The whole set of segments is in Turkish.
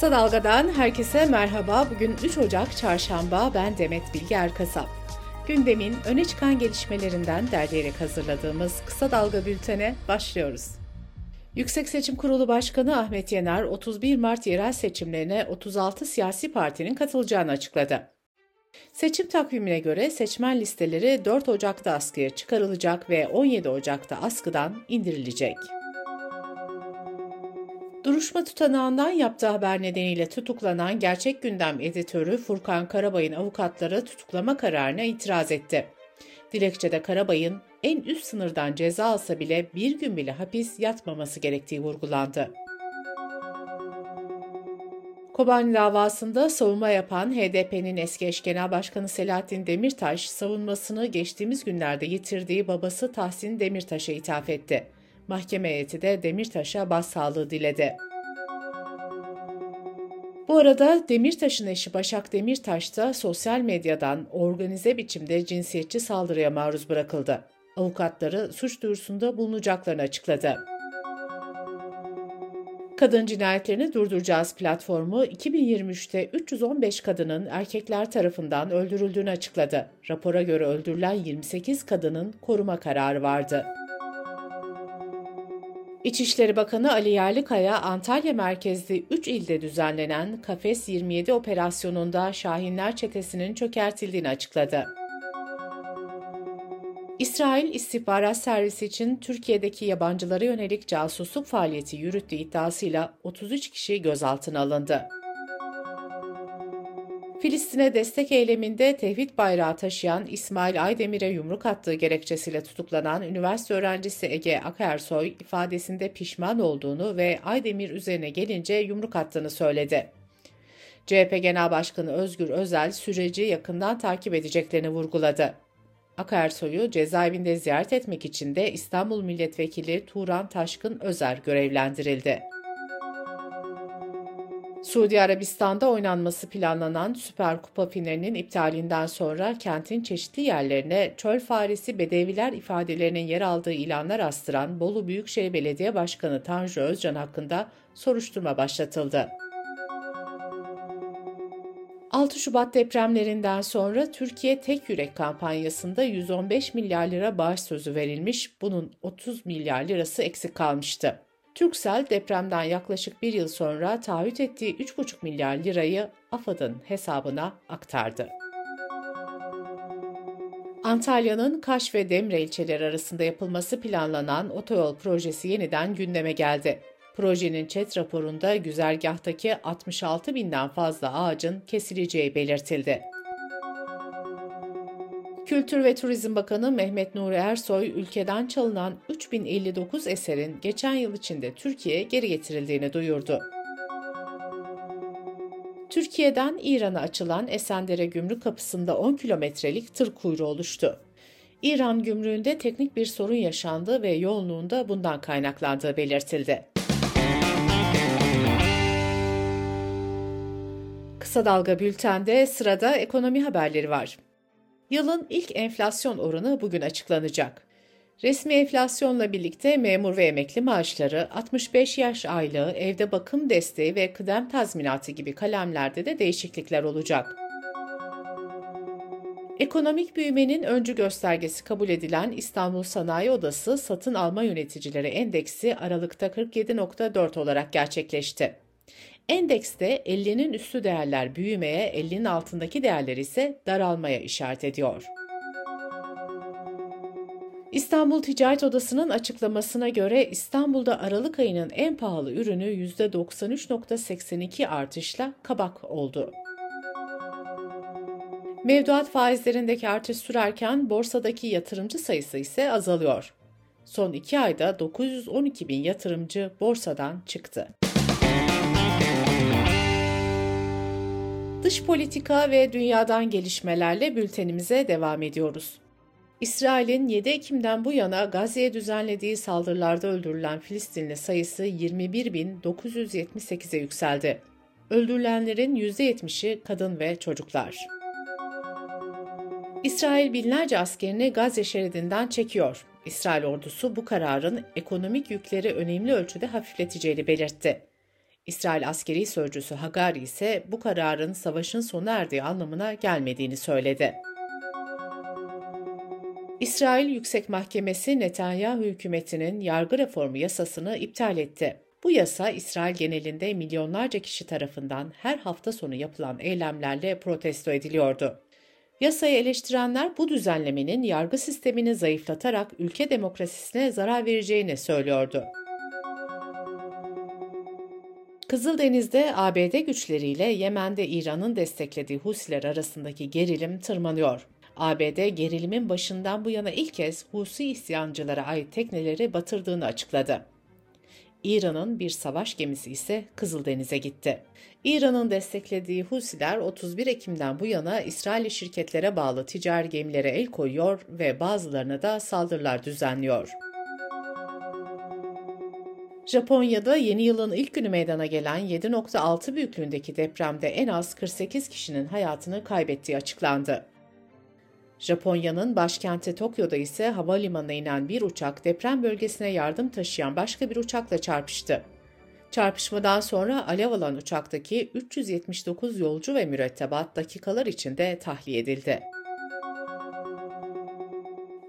Kısa Dalga'dan herkese merhaba. Bugün 3 Ocak Çarşamba. Ben Demet Bilge Erkasap. Gündemin öne çıkan gelişmelerinden derleyerek hazırladığımız Kısa Dalga bültene başlıyoruz. Yüksek Seçim Kurulu Başkanı Ahmet Yener, 31 Mart yerel seçimlerine 36 siyasi partinin katılacağını açıkladı. Seçim takvimine göre seçmen listeleri 4 Ocak'ta askıya çıkarılacak ve 17 Ocak'ta askıdan indirilecek. Duruşma tutanağından yaptığı haber nedeniyle tutuklanan Gerçek Gündem editörü Furkan Karabay'ın avukatları tutuklama kararına itiraz etti. Dilekçede Karabay'ın en üst sınırdan ceza alsa bile bir gün bile hapis yatmaması gerektiği vurgulandı. Kobani davasında savunma yapan HDP'nin eski eş genel başkanı Selahattin Demirtaş, savunmasını geçtiğimiz günlerde yitirdiği babası Tahsin Demirtaş'a ithaf etti. Mahkeme heyeti de Demirtaş'a başsağlığı diledi. Bu arada Demirtaş'ın eşi Başak Demirtaş da sosyal medyadan organize biçimde cinsiyetçi saldırıya maruz bırakıldı. Avukatları suç duyurusunda bulunacaklarını açıkladı. Kadın Cinayetlerini Durduracağız platformu 2023'te 315 kadının erkekler tarafından öldürüldüğünü açıkladı. Rapora göre öldürülen 28 kadının koruma kararı vardı. İçişleri Bakanı Ali Yerlikaya, Antalya merkezli 3 ilde düzenlenen Kafes 27 operasyonunda Şahinler çetesinin çökertildiğini açıkladı. İsrail İstihbarat Servisi için Türkiye'deki yabancılara yönelik casusluk faaliyeti yürüttüğü iddiasıyla 33 kişi gözaltına alındı. Filistin'e destek eyleminde tevhid bayrağı taşıyan İsmail Aydemir'e yumruk attığı gerekçesiyle tutuklanan üniversite öğrencisi Ege Akersoy ifadesinde pişman olduğunu ve Aydemir üzerine gelince yumruk attığını söyledi. CHP Genel Başkanı Özgür Özel süreci yakından takip edeceklerini vurguladı. Akarsoy'u cezaevinde ziyaret etmek için de İstanbul Milletvekili Turan Taşkın Özer görevlendirildi. Suudi Arabistan'da oynanması planlanan Süper Kupa finalinin iptalinden sonra kentin çeşitli yerlerine çöl faresi bedeviler ifadelerinin yer aldığı ilanlar astıran Bolu Büyükşehir Belediye Başkanı Tanju Özcan hakkında soruşturma başlatıldı. 6 Şubat depremlerinden sonra Türkiye Tek Yürek kampanyasında 115 milyar lira bağış sözü verilmiş, bunun 30 milyar lirası eksik kalmıştı. Türksel depremden yaklaşık bir yıl sonra taahhüt ettiği 3,5 milyar lirayı AFAD'ın hesabına aktardı. Antalya'nın Kaş ve Demre ilçeleri arasında yapılması planlanan otoyol projesi yeniden gündeme geldi. Projenin ÇED raporunda güzergahtaki 66 binden fazla ağacın kesileceği belirtildi. Kültür ve Turizm Bakanı Mehmet Nuri Ersoy, ülkeden çalınan 3059 eserin geçen yıl içinde Türkiye'ye geri getirildiğini duyurdu. Türkiye'den İran'a açılan Esendere gümrük kapısında 10 kilometrelik tır kuyruğu oluştu. İran gümrüğünde teknik bir sorun yaşandı ve yoğunluğunda bundan kaynaklandığı belirtildi. Kısa Dalga Bülten'de sırada ekonomi haberleri var. Yılın ilk enflasyon oranı bugün açıklanacak. Resmi enflasyonla birlikte memur ve emekli maaşları, 65 yaş aylığı, evde bakım desteği ve kıdem tazminatı gibi kalemlerde de değişiklikler olacak. Ekonomik büyümenin öncü göstergesi kabul edilen İstanbul Sanayi Odası Satın Alma Yöneticileri Endeksi Aralık'ta 47.4 olarak gerçekleşti. Endekste 50'nin üstü değerler büyümeye, 50'nin altındaki değerler ise daralmaya işaret ediyor. İstanbul Ticaret Odası'nın açıklamasına göre İstanbul'da Aralık ayının en pahalı ürünü %93.82 artışla kabak oldu. Mevduat faizlerindeki artış sürerken borsadaki yatırımcı sayısı ise azalıyor. Son iki ayda 912 bin yatırımcı borsadan çıktı. Dış politika ve dünyadan gelişmelerle bültenimize devam ediyoruz. İsrail'in 7 Ekim'den bu yana Gazze'ye düzenlediği saldırılarda öldürülen Filistinli sayısı 21.978'e yükseldi. Öldürülenlerin %70'i kadın ve çocuklar. İsrail binlerce askerini Gazze şeridinden çekiyor. İsrail ordusu bu kararın ekonomik yükleri önemli ölçüde hafifleteceğini belirtti. İsrail askeri sözcüsü Hagari ise bu kararın savaşın sona erdiği anlamına gelmediğini söyledi. İsrail Yüksek Mahkemesi Netanyahu hükümetinin yargı reformu yasasını iptal etti. Bu yasa İsrail genelinde milyonlarca kişi tarafından her hafta sonu yapılan eylemlerle protesto ediliyordu. Yasayı eleştirenler bu düzenlemenin yargı sistemini zayıflatarak ülke demokrasisine zarar vereceğini söylüyordu. Kızıldeniz'de ABD güçleriyle Yemen'de İran'ın desteklediği Husiler arasındaki gerilim tırmanıyor. ABD gerilimin başından bu yana ilk kez Husi isyancılara ait tekneleri batırdığını açıkladı. İran'ın bir savaş gemisi ise Kızıldeniz'e gitti. İran'ın desteklediği Husiler 31 Ekim'den bu yana İsrailli şirketlere bağlı ticari gemilere el koyuyor ve bazılarına da saldırılar düzenliyor. Japonya'da yeni yılın ilk günü meydana gelen 7.6 büyüklüğündeki depremde en az 48 kişinin hayatını kaybettiği açıklandı. Japonya'nın başkenti Tokyo'da ise havalimanına inen bir uçak deprem bölgesine yardım taşıyan başka bir uçakla çarpıştı. Çarpışmadan sonra alev alan uçaktaki 379 yolcu ve mürettebat dakikalar içinde tahliye edildi.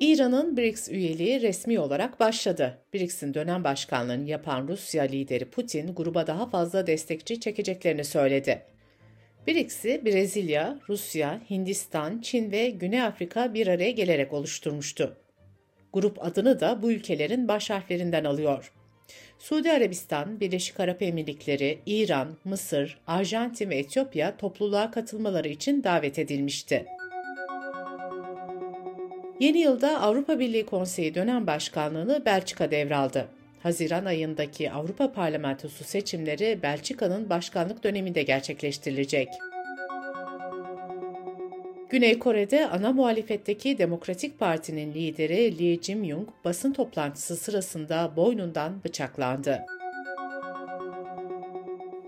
İran'ın BRICS üyeliği resmi olarak başladı. BRICS'in dönem başkanlığını yapan Rusya lideri Putin gruba daha fazla destekçi çekeceklerini söyledi. BRICS'i Brezilya, Rusya, Hindistan, Çin ve Güney Afrika bir araya gelerek oluşturmuştu. Grup adını da bu ülkelerin baş harflerinden alıyor. Suudi Arabistan, Birleşik Arap Emirlikleri, İran, Mısır, Arjantin ve Etiyopya topluluğa katılmaları için davet edilmişti. Yeni yılda Avrupa Birliği Konseyi dönem başkanlığını Belçika devraldı. Haziran ayındaki Avrupa Parlamentosu seçimleri Belçika'nın başkanlık döneminde gerçekleştirilecek. Güney Kore'de ana muhalefetteki Demokratik Parti'nin lideri Lee Jae-myung basın toplantısı sırasında boynundan bıçaklandı.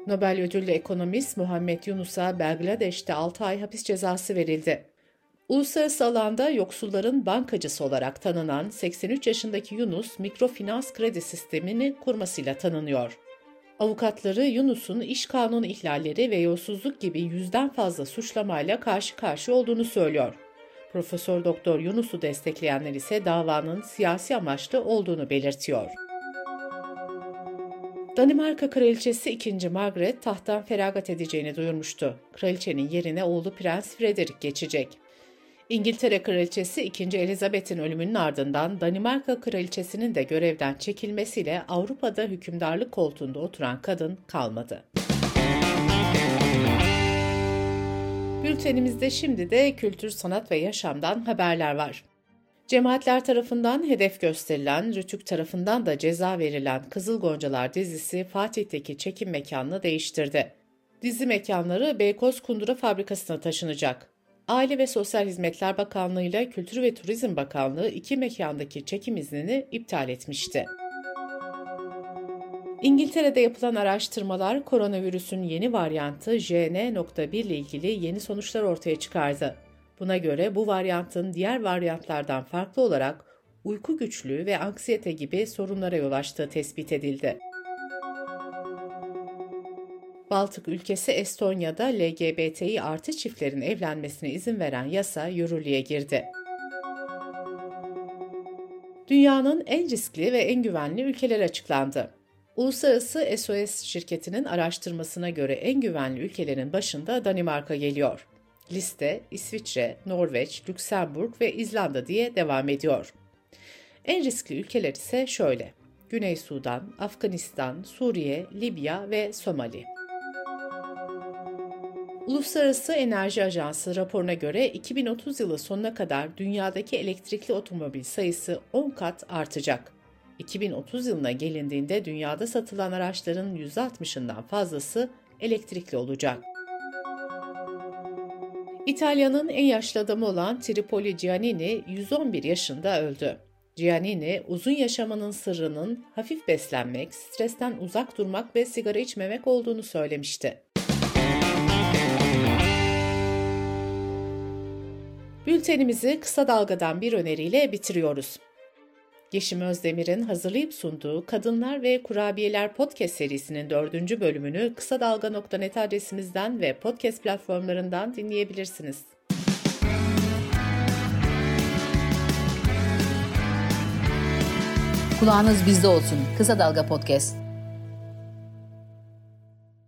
Nobel ödüllü ekonomist Muhammed Yunus'a Bangladeş'te 6 ay hapis cezası verildi. Uluslararası alanda yoksulların bankacısı olarak tanınan 83 yaşındaki Yunus, mikrofinans kredi sistemini kurmasıyla tanınıyor. Avukatları Yunus'un iş kanunu ihlalleri ve yolsuzluk gibi yüzden fazla suçlamayla karşı karşı olduğunu söylüyor. Profesör Doktor Yunus'u destekleyenler ise davanın siyasi amaçlı olduğunu belirtiyor. Danimarka Kraliçesi 2. Margaret tahttan feragat edeceğini duyurmuştu. Kraliçenin yerine oğlu Prens Frederick geçecek. İngiltere Kraliçesi 2. Elizabeth'in ölümünün ardından Danimarka Kraliçesi'nin de görevden çekilmesiyle Avrupa'da hükümdarlık koltuğunda oturan kadın kalmadı. Bültenimizde şimdi de kültür, sanat ve yaşamdan haberler var. Cemaatler tarafından hedef gösterilen, Rütük tarafından da ceza verilen Kızıl Goncalar dizisi Fatih'teki çekim mekanını değiştirdi. Dizi mekanları Beykoz Kundura Fabrikası'na taşınacak. Aile ve Sosyal Hizmetler Bakanlığı ile Kültür ve Turizm Bakanlığı iki mekandaki çekim iznini iptal etmişti. İngiltere'de yapılan araştırmalar koronavirüsün yeni varyantı JN.1 ile ilgili yeni sonuçlar ortaya çıkardı. Buna göre bu varyantın diğer varyantlardan farklı olarak uyku güçlüğü ve anksiyete gibi sorunlara yol açtığı tespit edildi. Baltık ülkesi Estonya'da LGBTİ artı çiftlerin evlenmesine izin veren yasa yürürlüğe girdi. Dünyanın en riskli ve en güvenli ülkeleri açıklandı. Uluslararası SOS şirketinin araştırmasına göre en güvenli ülkelerin başında Danimarka geliyor. Liste İsviçre, Norveç, Lüksemburg ve İzlanda diye devam ediyor. En riskli ülkeler ise şöyle: Güney Sudan, Afganistan, Suriye, Libya ve Somali. Uluslararası Enerji Ajansı raporuna göre 2030 yılı sonuna kadar dünyadaki elektrikli otomobil sayısı 10 kat artacak. 2030 yılına gelindiğinde dünyada satılan araçların %60'ından fazlası elektrikli olacak. İtalya'nın en yaşlı adamı olan Tripoli Giannini 111 yaşında öldü. Giannini, uzun yaşamanın sırrının hafif beslenmek, stresten uzak durmak ve sigara içmemek olduğunu söylemişti. Bültenimizi kısa dalgadan bir öneriyle bitiriyoruz. Yeşim Özdemir'in hazırlayıp sunduğu Kadınlar ve Kurabiyeler podcast serisinin dördüncü bölümünü kısa dalga.net adresimizden ve podcast platformlarından dinleyebilirsiniz. Kulağınız bizde olsun. Kısa Dalga Podcast.